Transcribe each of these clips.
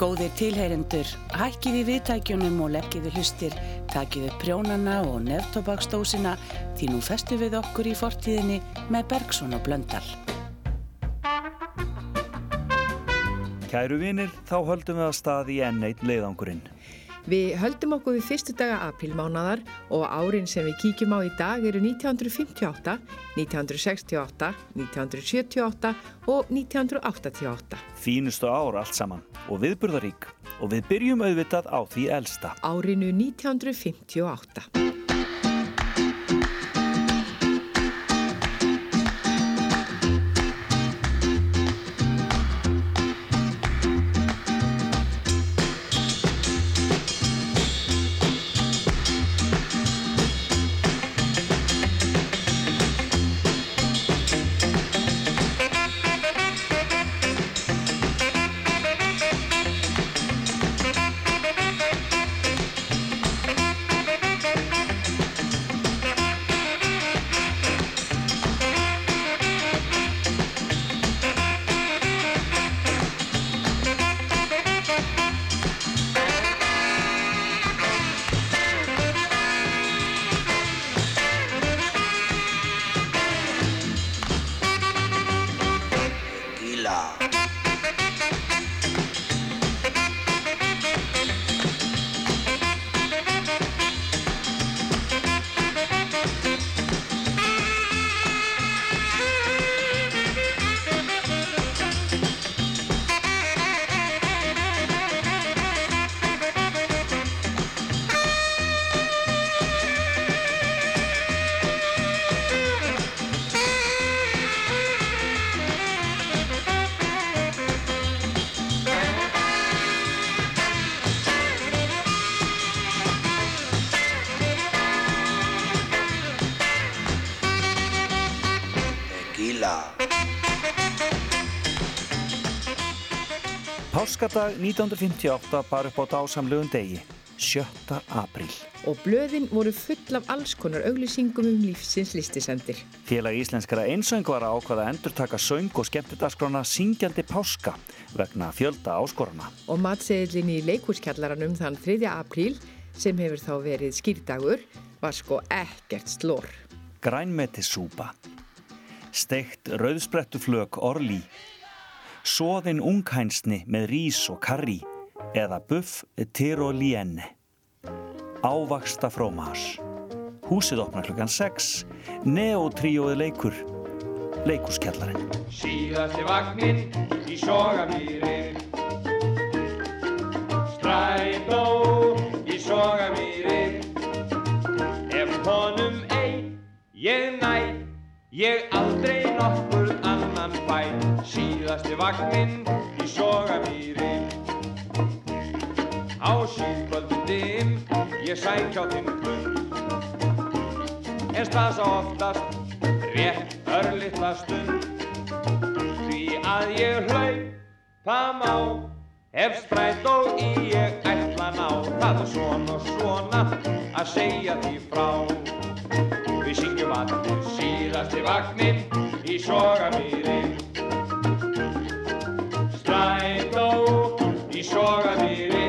Góðir tilheyrendur, hækkiði viðtækjunum og leggiði hlustir, takiði prjónana og neftobaksdósina því nú festu við okkur í fortíðinni með Bergson og Blöndal. Kæru vinir, þá höldum við að staði í N1 leiðangurinn. Við höldum okkur við fyrstu daga aprílmánadar og árin sem við kíkjum á í dag eru 1958, 1968, 1978 og 1988. Fínustu ár allt saman og viðburðarík og við byrjum auðvitað á því elsta. Árinu 1958. Páskadag 1958 bar upp á dásamlegum degi, 7. apríl. Og blöðin voru full af alls konar auglýsingum um lífsins listisendir. Félag íslenskara einsöngvara ákvaða að endur taka söng og skemmtidagskrána Syngjandi Páska vegna fjölda áskorana. Og matseðlin í leikúrskjallaranum þann 3. apríl, sem hefur þá verið skýrdagur, var sko ekkert slór. Grænmetisúpa, steikt rauðsprettuflög orli, Sóðin unghænsni með rís og karri eða buff tyrolienne. Ávaksta frómas. Húsið opnar klukkan 6. Neotríóði leikur. Leikuskjallarinn. Síðasti vagninn í sogamýri. Strætó í sogamýri. Ef honum ei, ég næ, ég aldrei nokkur annan fæ síðasti vagninn í sogamýri. Á síðkvöldum ég sækjá þinn hund en stasa oftast rétt örlittla stund? Því að ég hlaupa má ef strætt og í ég ætla ná. Það er svona svona að segja því frá við syngjum allir síðasti vagninn í sogamýri í sogamýri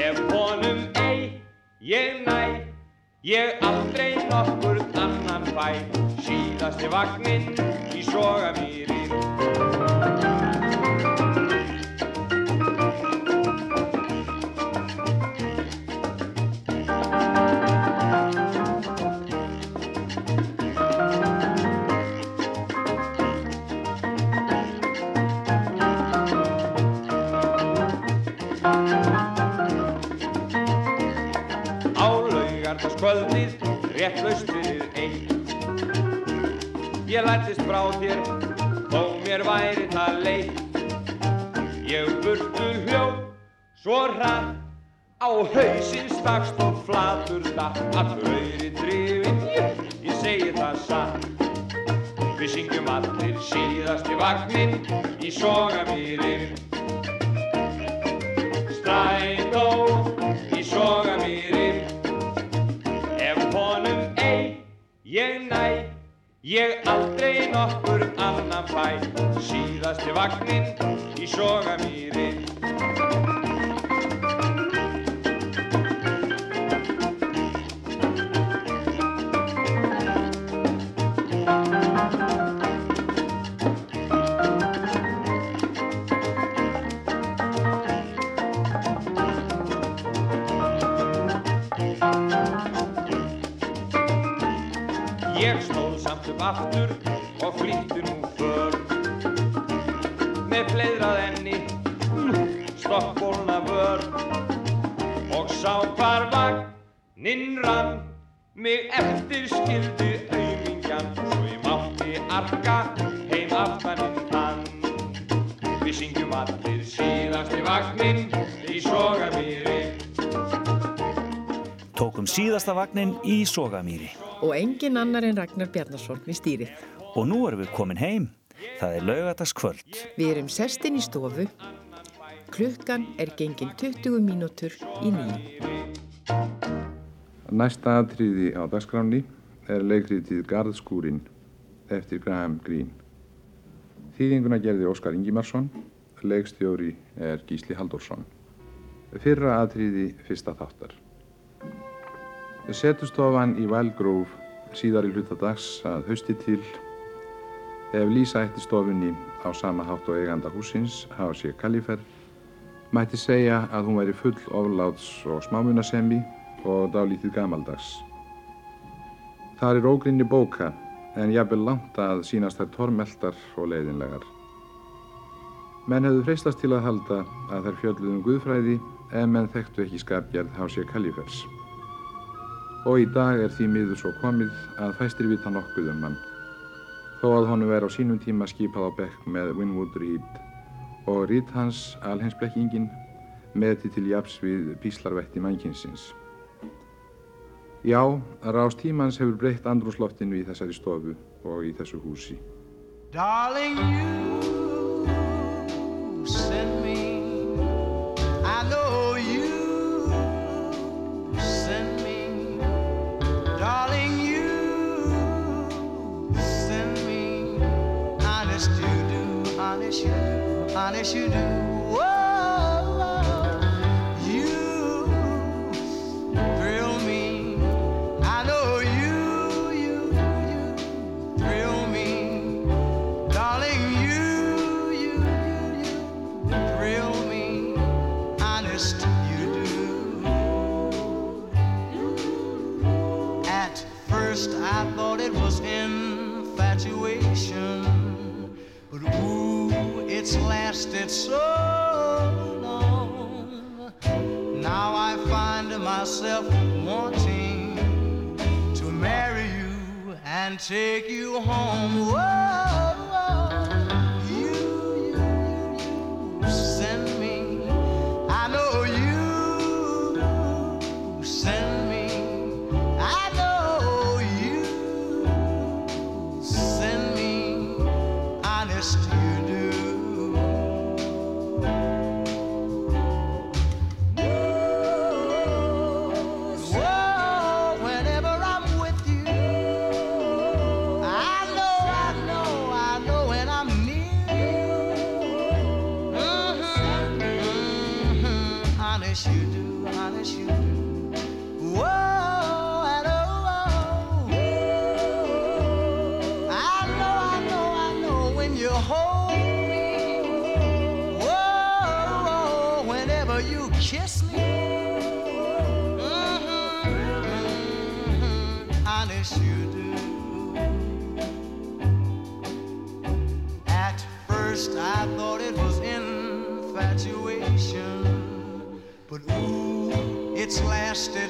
Ef honum ei, ég næ Ég aldrei nokkur annan fæ. Síðasti vagninn í sogamýri hausinn stakst og flatur datt allur öyri drifin ég, ég segi það satt. Við syngjum allir síðasti vagninn í sogamýrin Strætó í sogamýrin Ég næ, ég aldrei nokkur annan fæ. Síðasti vagninn í sogamýri vagnin í Sogamýri. Og engin annar en Ragnar Bjarnarsson við stýrið. Og nú erum við komin heim. Það er laugadagskvöld. Við erum sestin í stofu. Klukkan er gengin 20 mínútur í nýju. Næsta aðtriði á dagskráni er leikritið Garðskúrin eftir Graham Greene. Þýðinguna gerði Óskar Ingimarsson, leikstjóri er Gísli Halldórsson. Fyrra aðtriði fyrsta þáttar. Setustofan í Wildgrove síðar í hlutadags að hausti til ef lýsa eftir stofunni á sama hátt og eiganda húsins H.C. Kalifer mætti segja að hún væri full ofláts og smámunasemi og dálítið gamaldags. Það er ógrinni bóka en jafnvel langt að sínast þær tormeltar og leiðinlegar. Menn hefðu freistast til að halda að þær fjölluðum guðfræði en menn þekktu ekki skapgerð H.C. Kalifers. Og í dag er því miður svo komið að fæstir vita nokkuð um hann. Þó að honum veri á sínum tíma skipað á bekk með Winwood Reed og Reed hans, alheinsblekkingin, meti til japs við píslarvetti mannkinsins. Já, rást tímans hefur breytt andrúsloftinu í þessari stofu og í þessu húsi. Darling, honest you do, honest you do. Oh, Whoa, you thrill me. I know you, you, you thrill me. Darling, you, you, you, you thrill me. Honest, you do. At first, I thought it was infatuation, but ooh, it's lasted so long. Now I find myself wanting to marry you and take you home. Whoa,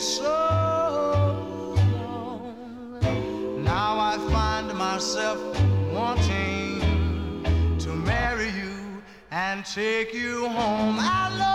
so long. Now I find myself wanting to marry you and take you home. I know,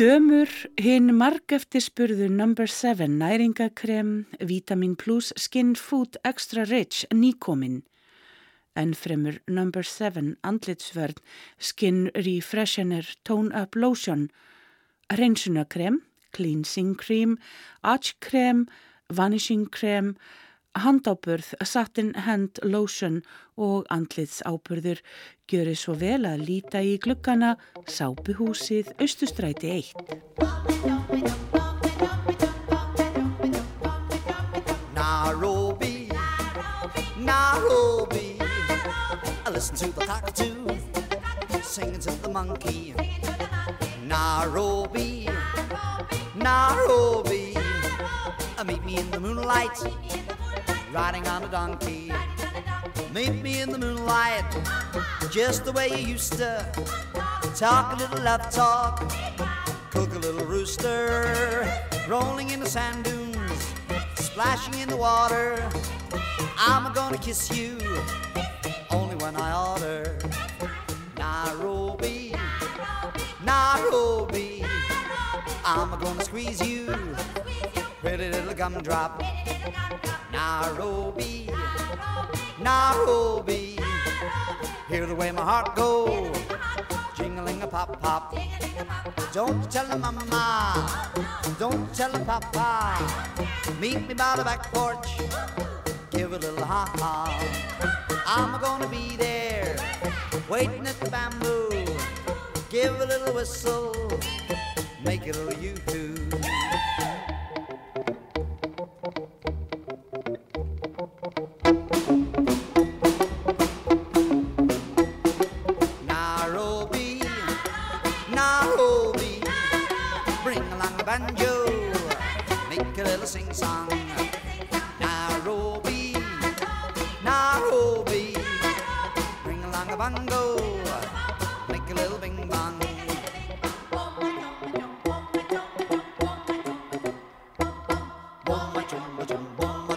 Dömur hinn margefti spurðu number 7 næringakrem, vitamin plus, skin food extra rich, nýkomin. En fremur number 7 andlitsvörn, skin refreshener tone up lotion, reynsunakrem, cleansing cream, arch krem, vanishing krem, handáburð, satin hand lotion og andlitsáburður gjöri svo vel að líta í glukkana Sápuhúsið Östustræti 1. Nairobi, Nairobi, listen to the cockatoo singing to the monkey. Nairobi, Nairobi, meet me in the moonlight, riding on a donkey. Meet me in the moonlight, just the way you used to. Talk a little love talk, cook a little rooster, rolling in the sand dunes, splashing in the water. I'm gonna kiss you, only when I order. Nairobi, Nairobi, I'm gonna squeeze you, pretty little gumdrop. Nairobi, Nairobi, hear the way my heart goes, jingling a pop pop. Don't tell mama, oh, don't tell papa. Meet me by the back porch, give a little ha ha. I'm gonna be there, waiting at the bamboo. Give a little whistle, make it a little yoo-hoo. Nairobi, make a little sing-song. Nairobi, Nairobi, bring along the bongo, make a little bing bong. Bomba chumba chum, bomba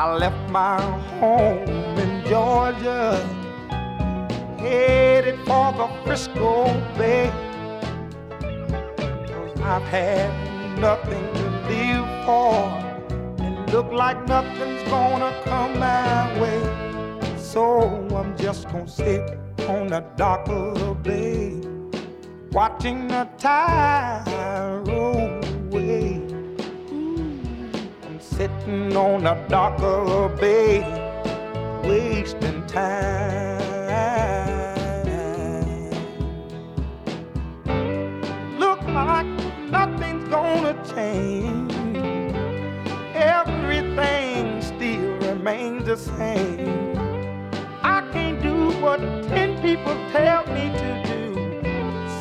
I left my home in Georgia, headed for the Frisco Bay. Cause I've had nothing to live for, and look like nothing's gonna come my way. So I'm just gonna sit on the dock of the bay, watching the tide roll sitting on the dock of a bay, wasting time. Look like nothing's gonna change. Everything still remains the same. I can't do what ten people tell me to do.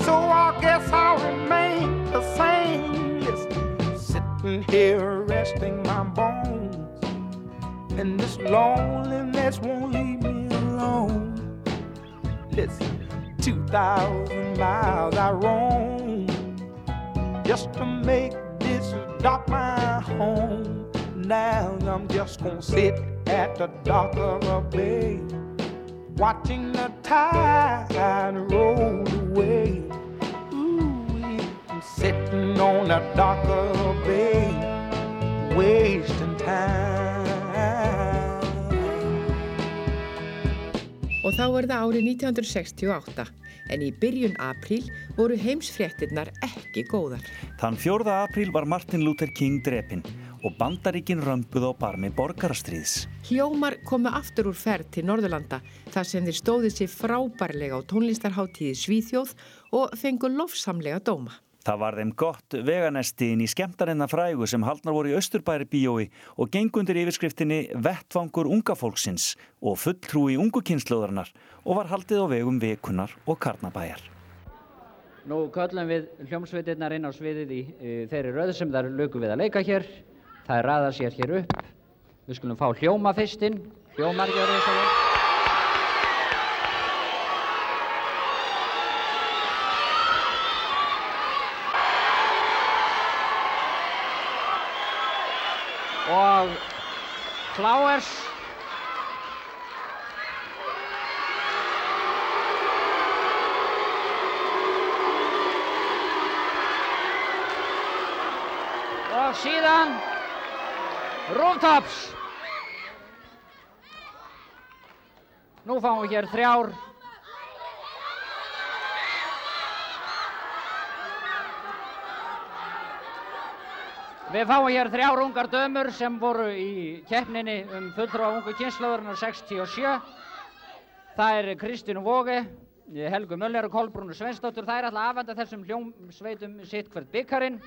So I guess I'll remain the same. Sitting here resting my bones. And this loneliness won't leave me alone. Listen, 2,000 miles I roam just to make this dock my home. Now I'm just gonna sit at the dock of a bay, watching the tide roll away. Sitting on the dock of a bay, wasting time. Og þá er það árið 1968 en í byrjun apríl voru heimsfréttinnar ekki góðar. Þann 4. apríl var Martin Luther King drepinn og bandaríkin römbuð á barmi borgarastriðs. Hljómar komu aftur úr ferð til Norðurlanda þar sem þeir stóðið sér frábærlega á tónlistarháttíði Svíþjóð og fengu lofsamlega dóma. Það var þeim gott veganesti inn í skemmtarinnar frægu sem haldnar voru í Östurbæri bíói og gengundir yfirskriftinni Vettfangur unga fólksins og fulltrúi ungu kynnslóðarnar og var haldið á vegum vekunar og karnabæjar. Nú köllum við hljómsveitirnar inn á sviðið í uh, þeirri röð sem þar lögum við að leika hér. Það er ræða sér hér upp. Við skulum fá hljóma fyrstinn. Hljómar gjör þess að vel. Og Flowers og síðan Rooftops Nú fáum við hér þrjár Við fáum hér þrjár ungar dömur sem voru í keppninni um fulltrúa ungu kynnslóðurnar 67 Það er Kristín Vóge Helgu Möller og Kolbrúnu Svensdóttur Það er alltaf afhenda þessum hljómsveitum sitt hvert byggarinn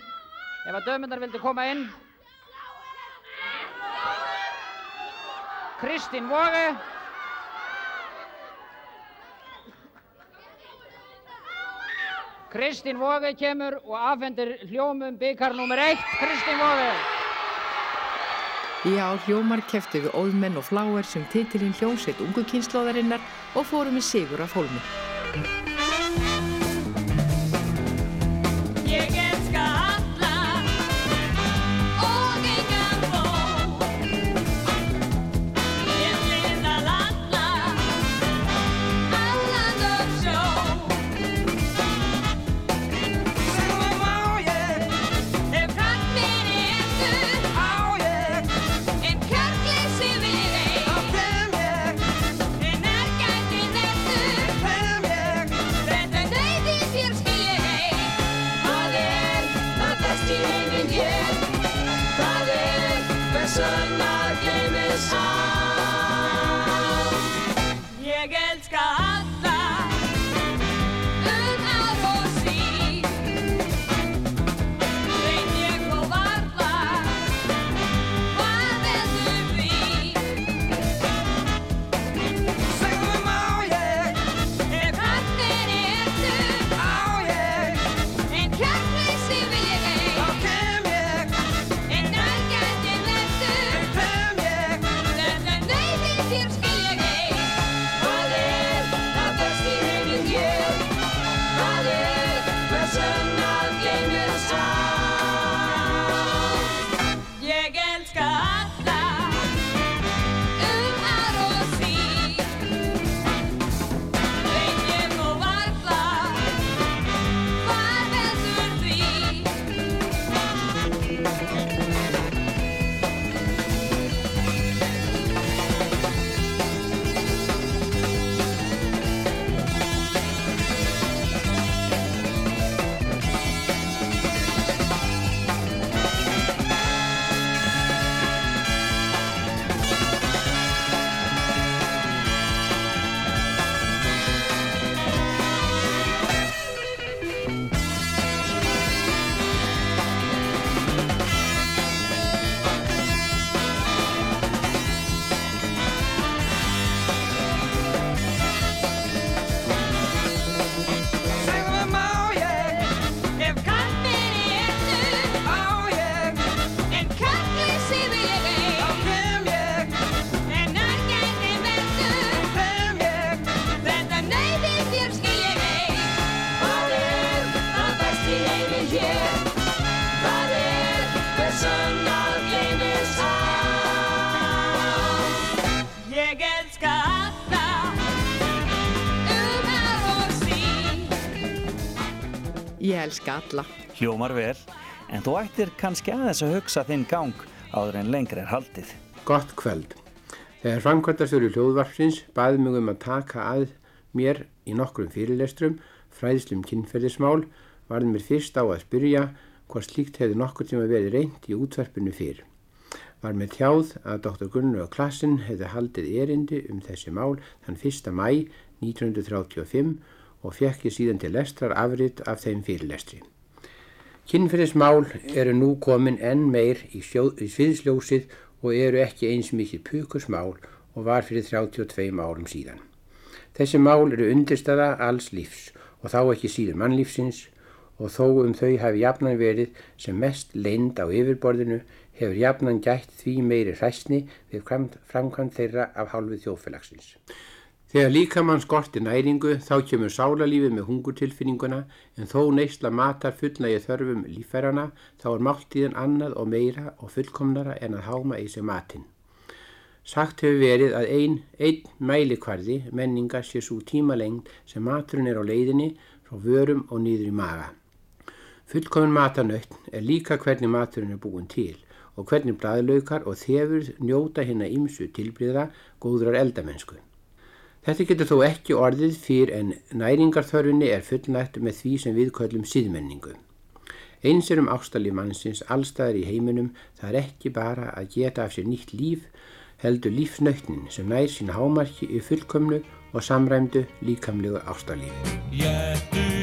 Ef að dömundar vildi koma inn. Kristín Vóge. Kristín Vóge kemur og afhendir hljómum byggar nr. 1. Kristín Vóge. Já, hljómar keftu við Óðmenn og Fláer sem titilinn hljómsveit ungu kynnslóðarinnar og fórum í sigur af hólmi. Elska alla. Hljómar vel, en þú ættir kannski aðeins að hugsa þinn gang áður en lengri er haldið. Gott kveld. Þegar framkvæmdastjóri hljóðvarpsins baði mig um að taka að mér í nokkrum fyrirlestrum, fræðslum kynferðismál, varði mér fyrst á að spyrja hvað slíkt hefði nokkur tíma verið reynd í útvarpinu fyrr. Var með tjáð að Dr. Gunnar og klassin hefði haldið erindi um þessi mál þann 1. mæ 1935 og fekk ég síðan til lestrar afrit af þeim fyrirlestri. Kinnferðismál eru nú komin enn meir í, í sviðsljósið og eru ekki eins mikið pukusmál og var fyrir 32 árum síðan. Þessi mál eru undirstaða alls lífs og þá ekki síður mannlífsins og þó um þau hafi jafnan verið sem mest leind á yfirborðinu hefur jafnan gætt því meiri hræstni við framkvæmt þeirra af hálfið þjófélagsins. Þegar líkamann skorti næringu þá kemur sálarlífið með hungurtilfinninguna en þó neysla matar fullnægi þörfum lífærana þá er máltíðin annað og meira og fullkomnara en að háma í sig matinn. Sagt hefur verið að einn ein mælikvarði menninga sé svo tímalengd sem maturinn er á leiðinni frá vörum og nýður í maga. Fullkomin matanöytn er líka hvernig maturinn er búin til og hvernig bræðlaukar og þefur njóta hérna ímsu tilbríðra góðrar eldamennsku. Þetta getur þó ekki orðið fyrir en næringarþörfinni er fullnægt með því sem við köllum síðmenningu. Eins er um ástalíf mannsins allstaðar í heiminum það er ekki bara að geta af sér nýtt líf heldur lífsnöknin sem nær sína hámarki í fullkomnu og samræmdu líkamlegu ástarlífi.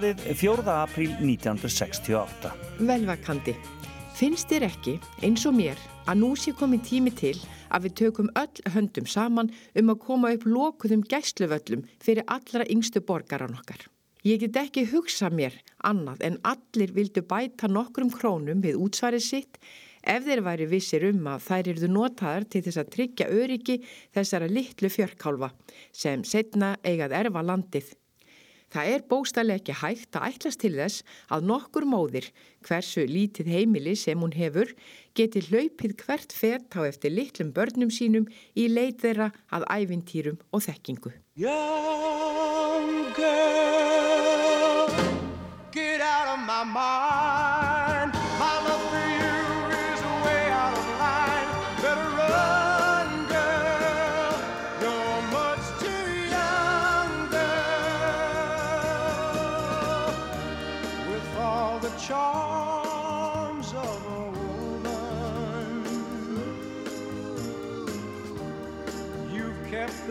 Morgunbladið 4. apríl 1968. Velvakandi. Finnst þér ekki, eins og mér, að nú sé komið tími til að við tökum öll höndum saman um að koma upp lokuðum gæsluvöllum fyrir allra yngstu borgaran okkar. Ég get ekki hugsa mér annað en allir vildu bæta nokkrum krónum við útsvarið sitt ef þeir væri vissir um að þær eruðu notaðar til þess að tryggja öryggi þessara litlu fjörkálfa sem setna eigað erfa landið. Það er bóstallega ekki hægt að ætlast til þess að nokkur móðir, hversu lítið heimili sem hún hefur, geti hlaupið hvert fett á eftir litlum börnum sínum í leit þeirra að ævintýrum og þekkingu. Young girl, get out of my mind.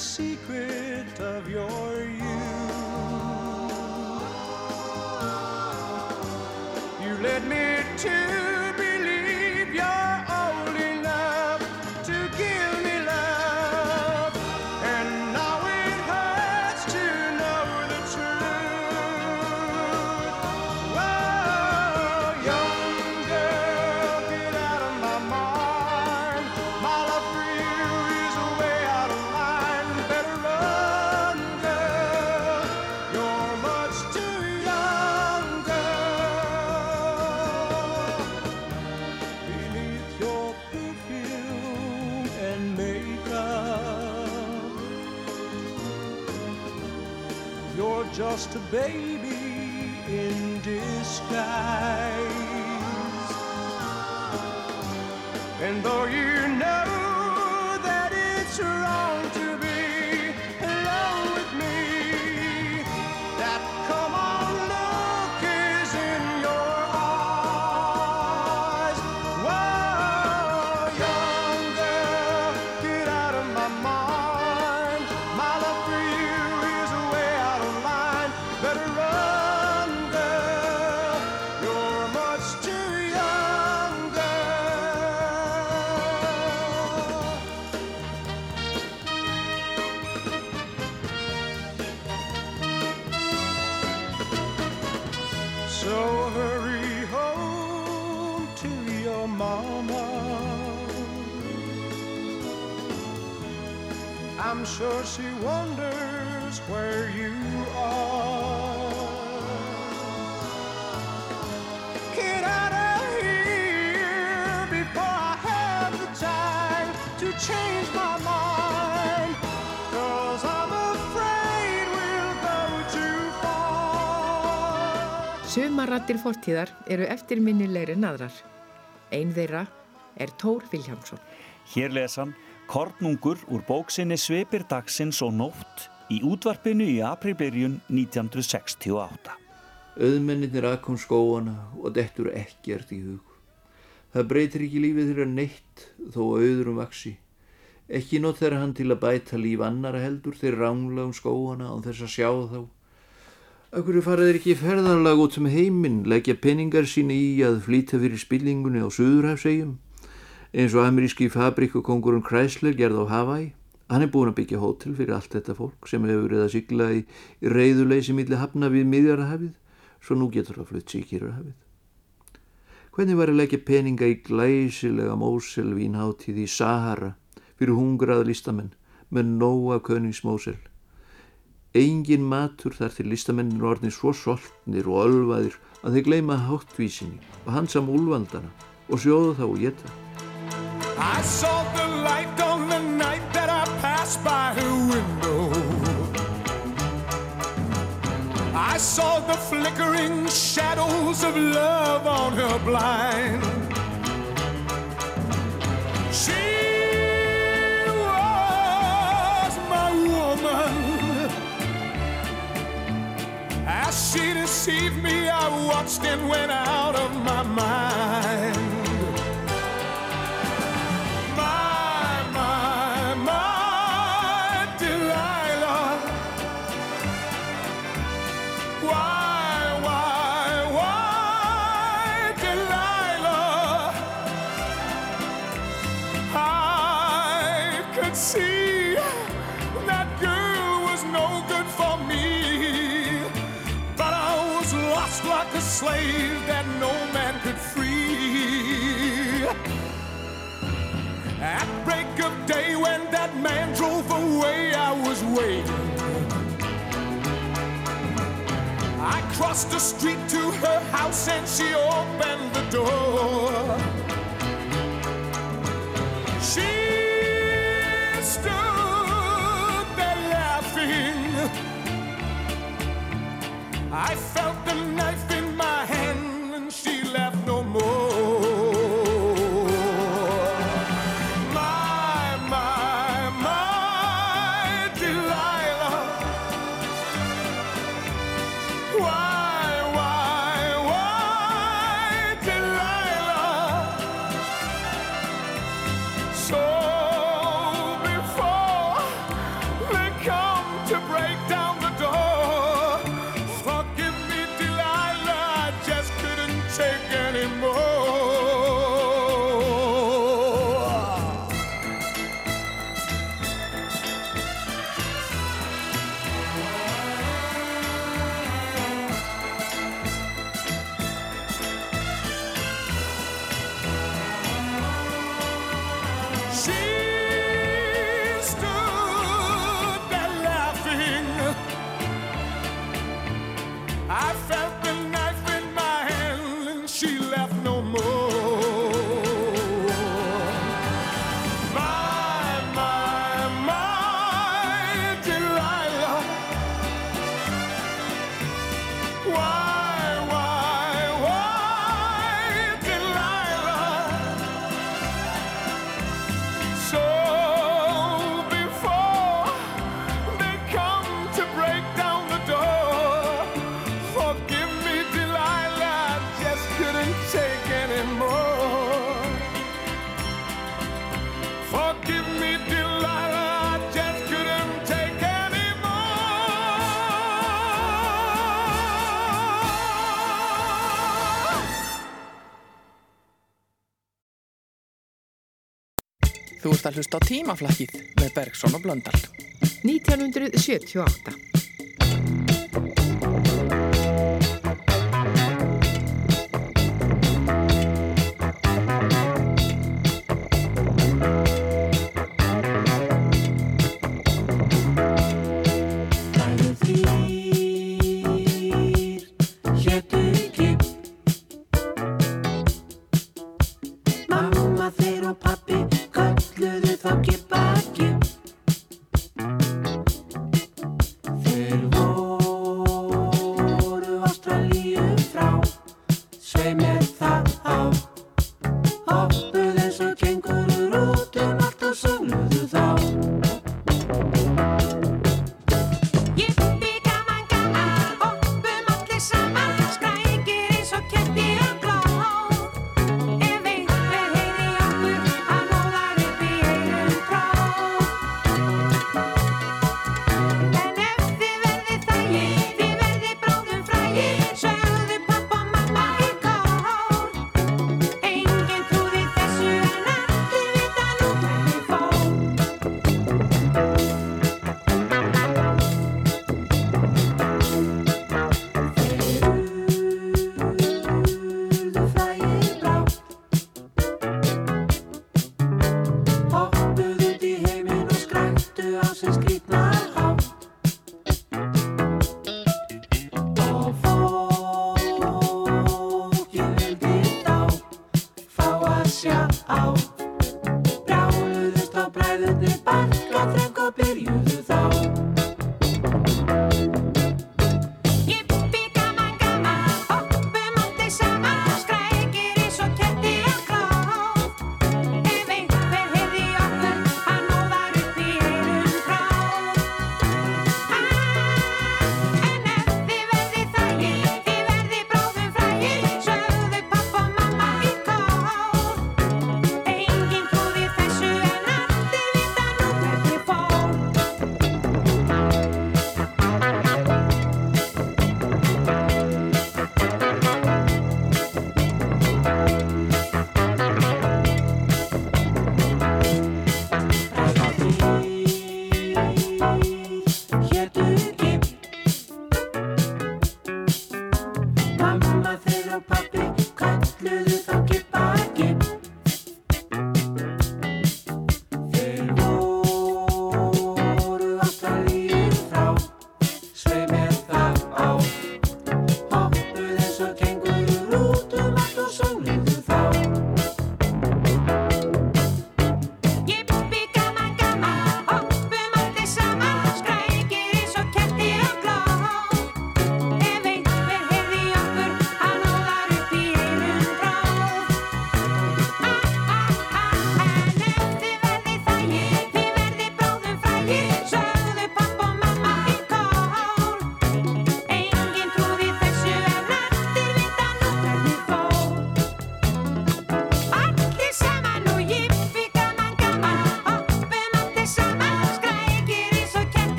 Secret of your youth. You led me to just a baby sure she wonders where you are. Get out of here before I have the time to change my mind. Cause I'm afraid we'll go too far. Sumarrattir fortíðar eru eftirminnilegri en aðrar. Einn þeirra er Tór Viljámsson. Hér lesan Kornungur úr bóksinni Svipir dagsins og nótt í útvarpinu í aprilbyrjun 1968. Auðmennir aðkom skóana og dettur ekkert í hug. Það breytir ekki lífið þeirra neitt þó að auðurum vaksi. Ekki nót þeirra hann til að bæta líf annara heldur þeir rángla um skóana án þess að sjá þá. Akkur farað þeir ekki ferðarlag út sem heiminn, leggja peningar sína í að flýta fyrir spillingunni á Suðurhafsegjum, eins og ameríski fabrikokongurinn Chrysler gerð á Hawaii. Hann er búin að byggja hótel fyrir allt þetta fólk sem hefur verið að sigla í, reyðuleysi milli hafna við miðjarahafið, svo nú getur það flutt kýrarhafið. Hvernig var að leggja peninga í glæsilega mósel vínháttíð í Sahara fyrir hungraða listamenn með nóa köningsmósel? Engin matur þar til listamennin orðin svo soltnir og ölvaðir að þeir gleyma háttvísinni og hansam úlvaldana og sjóðu þá og geta. I saw the light on the night that I passed by her window. I saw the flickering shadows of love on her blind. She was my woman. As she deceived me, I watched and went out of my mind. Day when that man drove away, I was waiting. I crossed the street to her house and she opened the door. She stood there laughing. I felt the knife in my hand að hlusta á tímaflakkið með Bergson og Blöndal. 1978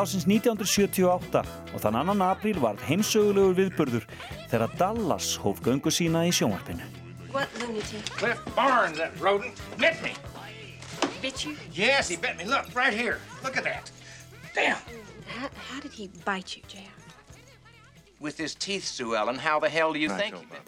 ásins 1978 og þann annan apríl var heimsögulegur viðbörður þegar Dallas hóf göngu sína í sjónvarpinu. Cliff Barnes, that rodent, bit me. Bit you? Yes, he bit me. Look, right here. Look at that. Damn. How, how did he bite you, J.R.?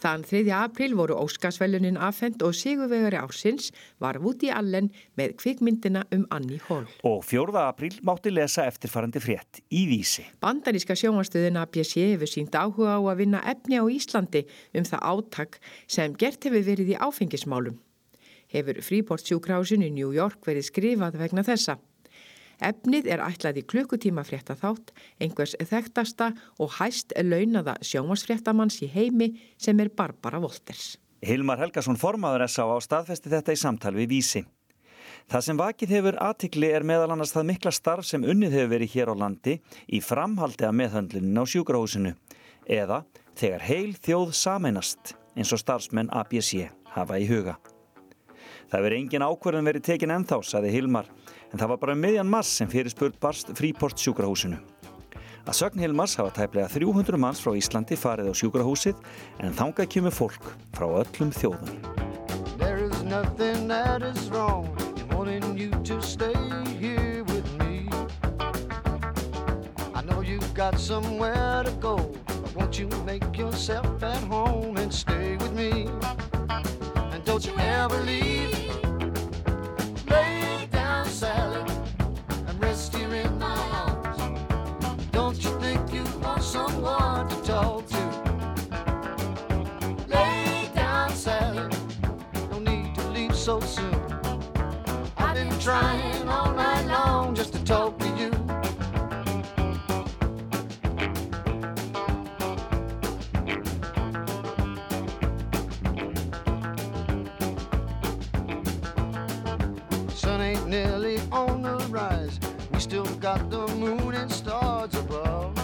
Þann 3. april voru Óskarsvellunin afhengt og Sigurvegari ársins var Woody Allen með kvikmyndina um Annie Hall. Og 4. april mátti lesa eftirfarandi frétt í vísi. Bandaríska sjónastöðuna BSE hefur sínt áhuga á að vinna efni á Íslandi um það áttak sem gert hefur verið í áfengismálum. Hefur fríbortsjúkrásinu New York verið skrifað vegna þessa. Efnið er ætlaði klukkutíma frétta þátt, einhvers þekktasta og hæst launaða sjómasfréttamanns í heimi sem er Barbara Wolters. Hilmar Helgason formaður S.A. á staðfesti þetta í samtal við Vísi. Það sem vakið hefur aðtikli er meðal annars það mikla starf sem unnið hefur verið hér á landi í framhaldi að meðhöndluninu á sjúkrahúsinu eða þegar heil þjóð sameinast eins og starfsmenn ABC hafa í huga. Það verið engin ákverðan verið tekin ennþá, saði Hilmar en það var bara um miðjan mass sem fyrir spurt barst fríport sjúkrahúsinu. Að sögn Hilmars hafa tæplega 300 manns frá Íslandi farið á sjúkrahúsið en þangað kemur fólk frá öllum þjóðum. Won't you make yourself at home and stay with me? And don't you ever leave. Soon. I've been trying all night long just to talk to you. Sun ain't nearly on the rise. We still got the moon and stars above.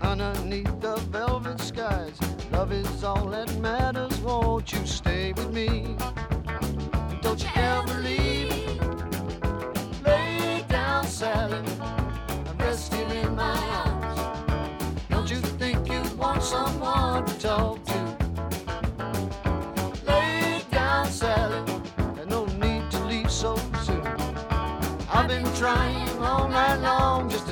Underneath the velvet skies, love is all that matters. Won't you stay with me? Don't you ever leave. Lay down, Sally, and rest here in my arms. Don't you think you want someone to talk to? Lay down, Sally. There's no need to leave so soon. I've been trying all night long just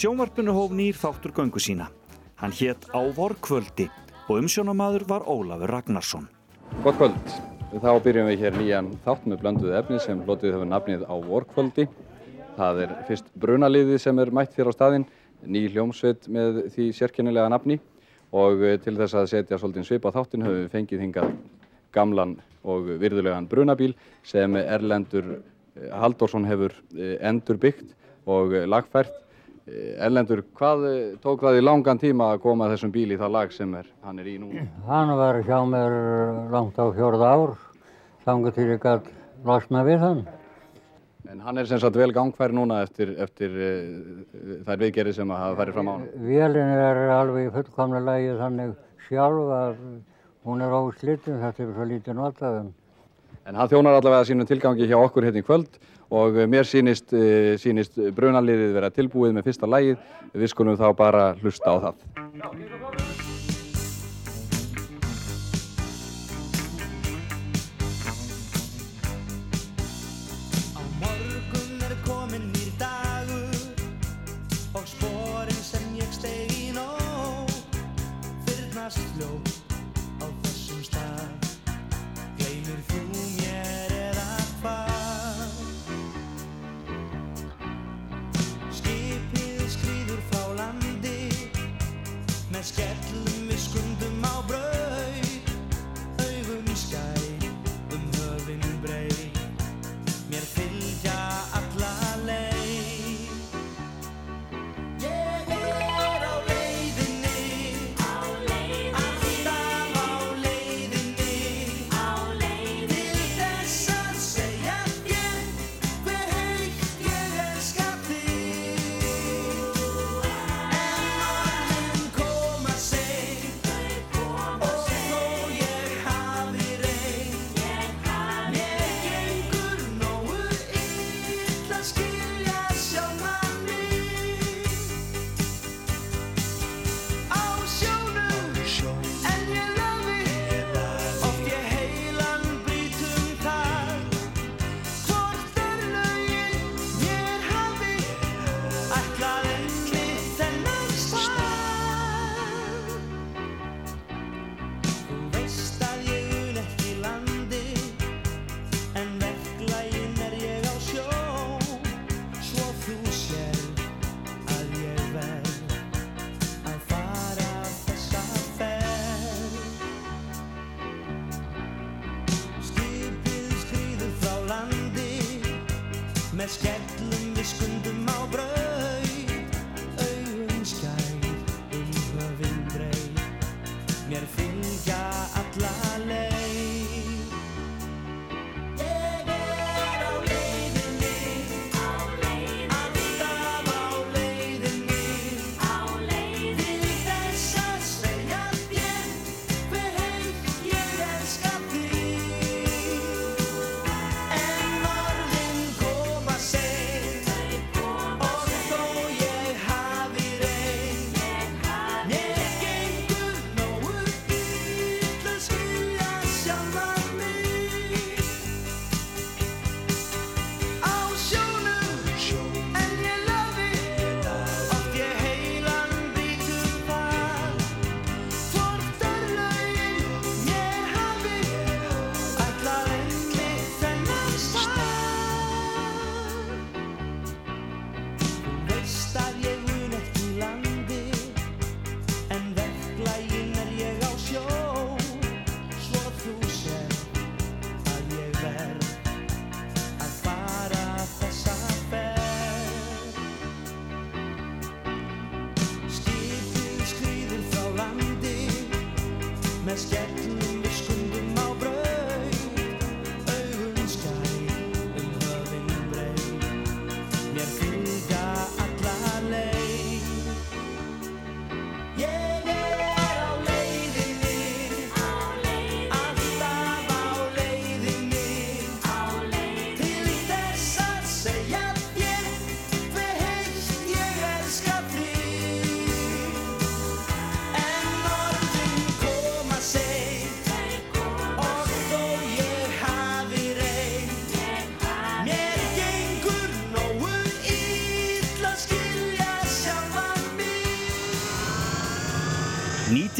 sjónvarpinu hóf nýr þáttur göngu sína. Hann hétt Á vorkvöldi og umsjónamaður var Ólafur Ragnarsson. Gott kvöld. Þá byrjum við hér nýjan þátt með blönduð efni sem lotið hefur nafnið á vorkvöldi. Það er fyrst brunaliðið sem er mætt þér á staðinn, ný hljómsveit með því sérkennilega nafni og eh, til þess að setja svolítið svip á þáttin höfum við fengið hingað gamlan og virðulegan brunabíl sem Erlendur eh, Halldórsson hefur eh, endur byggt og lagfært. Eh, Erlendur, hvað eh, tók það í langan tíma að koma þessum bíl í það lag sem er, hann er í núna? Hann var hjá mér langt á fjórða ár, þangar til ég gætt losna við hann. En hann er sem sagt vel gangfær núna eftir, eftir uh, þær viðgerið sem að hafa farið fram á hann. Vélinn er alveg í fullkomna lagi þannig sjálf að hún er óslittin, þetta er svo lítið notaðum. En hann þjónar allavega sínum tilgangi hjá okkur hérna í kvöld og uh, mér sýnist, uh, sýnist brunaliðið vera tilbúið með fyrsta lagið. Við skulum þá bara hlusta á það.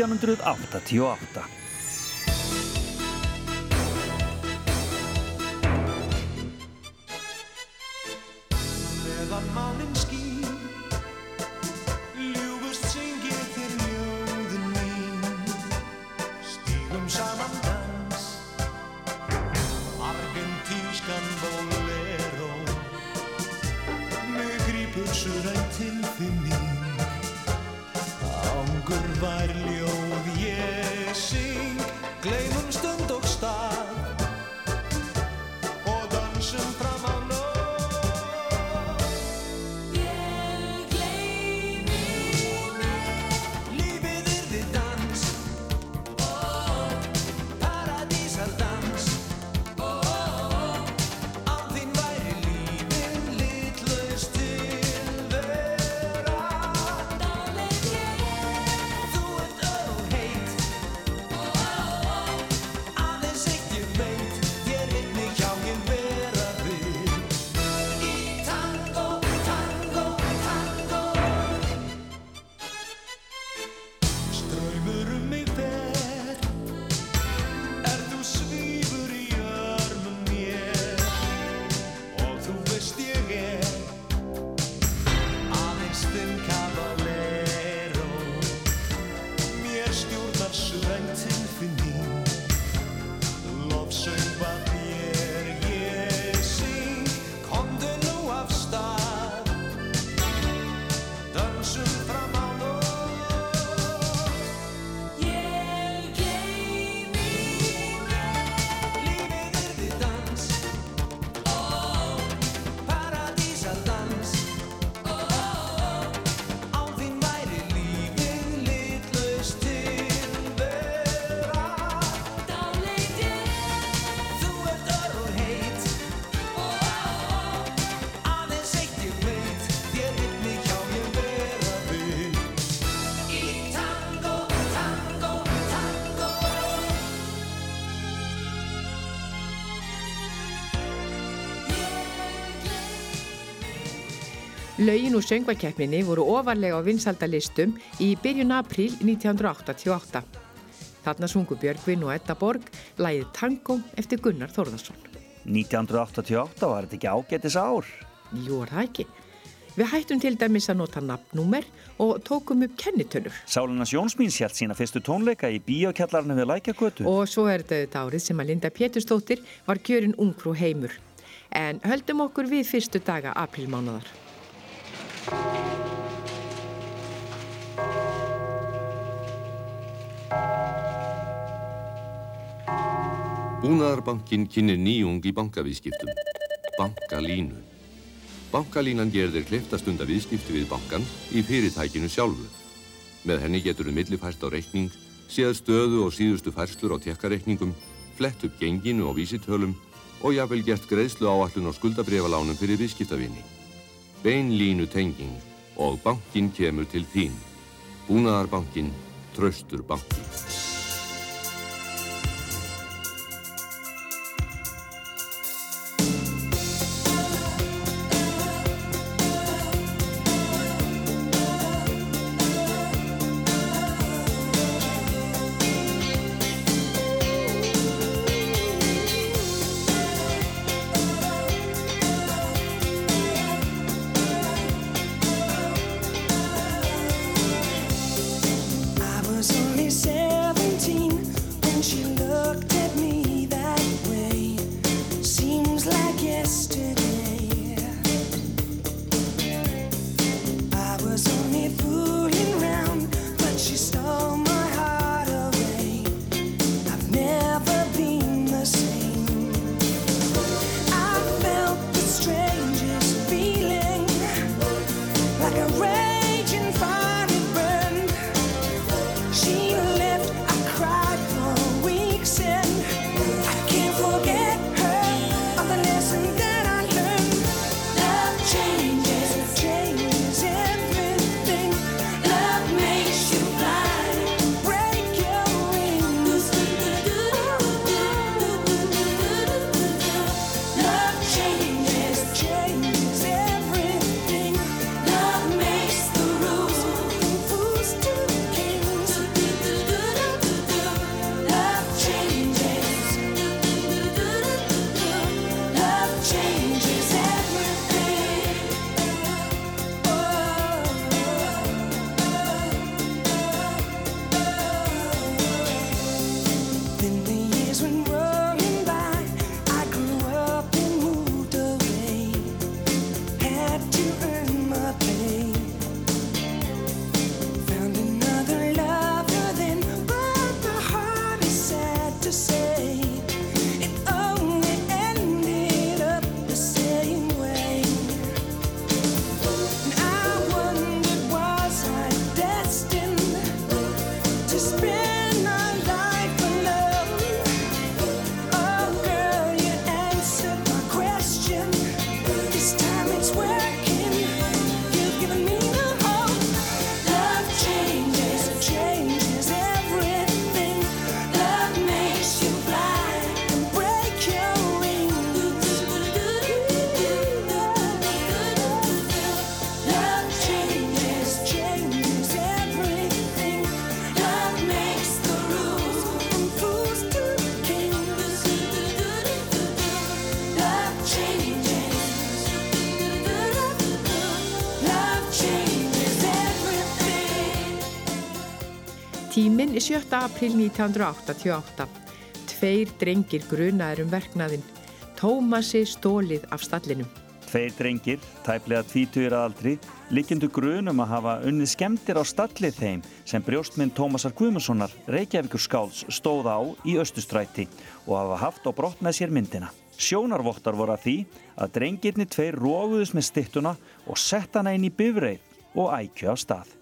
1988. Lögin úr söngvakeppninni voru ofarlega á vinsaldalistum í byrjun apríl 1988. Þarna sungu Björgvin og Edda Borg lægið Tango eftir Gunnar Þórðarsson. 1988 var þetta ekki ágætis ár. Jú, er það ekki. Við hættum til dæmis að nota nafnúmer og tókum upp kennitölur. Sálunas Jónsmíns hjælt sína fyrstu tónleika í bíokjallarnu við Lækjakötu. Og svo er þetta þetta árið sem að Linda Pétursdóttir var kjörin ungfrú heimur. En höldum okkur við fyrstu daga aprílmánaðar. Búnaðarbankin kynir nýjung í bankavískiptum. Bankalínu. Bankalínan gerir þér kleift að stunda viðskipti við bankan í fyrirtækinu sjálfu. Með henni getur þið millifært á reikning, séð stöðu og síðustu færslur á tekkareikningum, flett upp genginu og vísitölum og jafnvel gert greiðslu áallun og skuldabrefalánum fyrir viðskiptavinni. Bein línu tenging og bankin kemur til þín. Búnaðarbankin, traustur Tíminn er 7. april 1988. Tveir drengir grunaður um verknaðinn. Tómasi stólið af stallinum. Tveir drengir, tæplega tvítugur að aldri, líkjendu grunum að hafa unnið skemmtir á stallið þeim sem brjóstminn Tómasar Guðmundssonar, Reykjavíkur skáls, stóð á í Östustræti og hafa haft á brott með sér myndina. Sjónarvottar voru að því að drengirni tveir róguðus með stittuna og sett hana inn í bifreið og ækju á stað.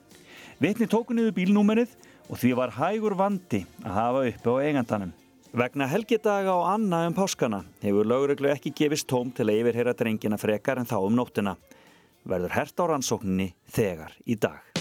Vitni tóku niður bílnúmerið og því var hægur vandi að hafa uppi á eigandanum. Vegna helgidaga og anna um páskana hefur lögreglu ekki gefist tóm til að yfirheyra drengina frekar en þá um nóttina. Verður hert á rannsókninni þegar í dag.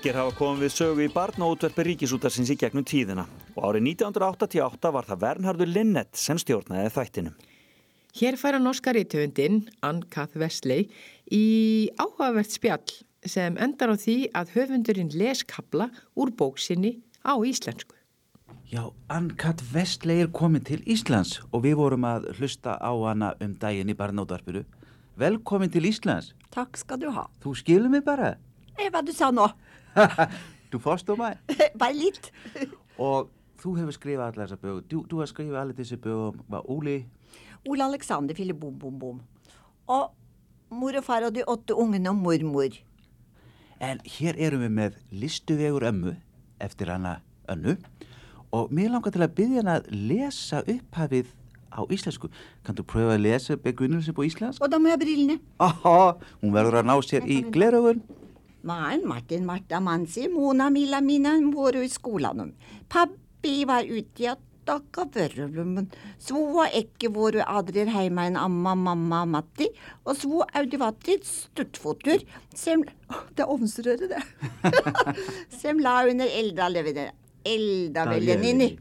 Margir hafa komið við sögu í barnaútverfi ríkisútarsins í gegnum tíðina og árið 1988 var það Vernhardur Linnet sem stjórnaði þættinum. Hér færa norska rítöfundin, Ann-Kath Wesley, í áhugavert spjall sem endar á því að höfundurinn les kabla úr bóksinni á íslensku. Já, Ann-Kath Wesley er komin til Íslands og við vorum að hlusta á hana um daginn í barnáðarpinu. Velkomin til Íslands. Takk skal du ha. Þú skilur mig bara. Eh, Hva du sa nå? Du forstår mig. Bare litt. Og þú hefur skrifað allar þessar bögur. Du, du har skrifað allir þessi bögur om var Ole. Ole Alexander fyller bom, bom, bom. Og mor og far og de åtte ungene og mormor. En hér erum við með listuvegur ömmu eftir hana önnu og mér langar til að byggja hana að lesa upphafið á íslensku. Kan þú pröfa að lesa begynnelse på íslensk? Og jeg ha brillene. Aha, hún verður að ná sér í gleraugun. Maren, Martin, Marta, Mansi, Mona, Milla, Mina, i Skolanum. Pappi var ute i attakka vørrelummen. Svo var ikke våre adrer heimein amma, mamma, matti. Og svo audivatti stuttfotur sem Det er ovnsrøret, det. sem la under elda levedere. Elda velgenini.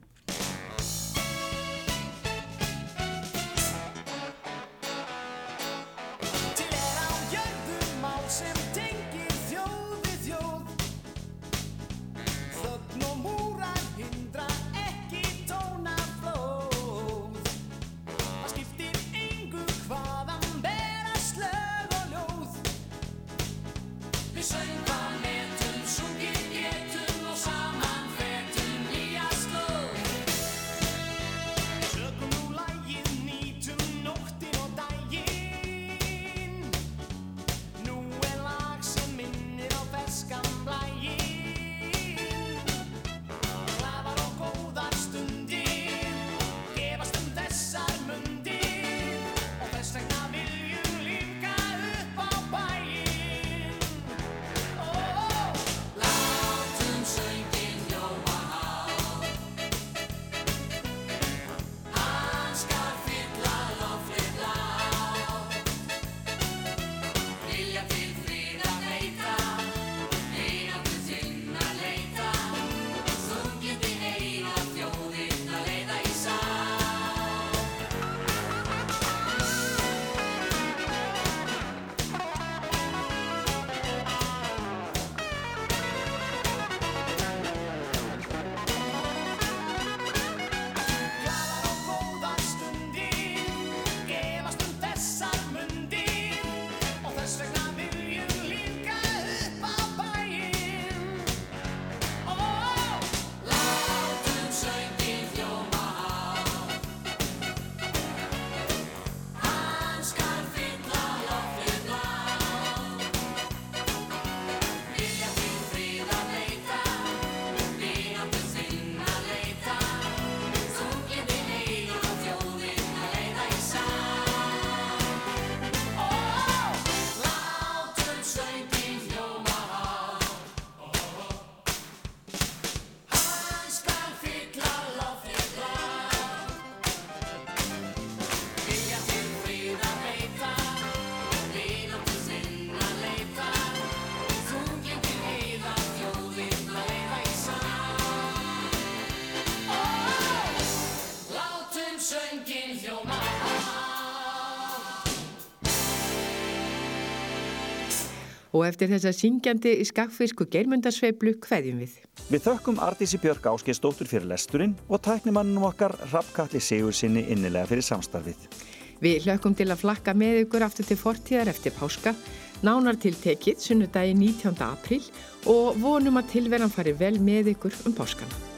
Og eftir þessa syngjandi skakfisku geirmundarsveiflu kveðjum við. Við þökkum Ardísi Björk Áskeiðsdóttur fyrir lesturinn og tæknimannum okkar Rappkalli Sigur sinni innilega fyrir samstarfið. Við hlökkum til að flakka með ykkur aftur til fortíðar eftir páska, nánar til tekið sunnudagi 19. apríl og vonum að tilveran fari vel með ykkur um páskana.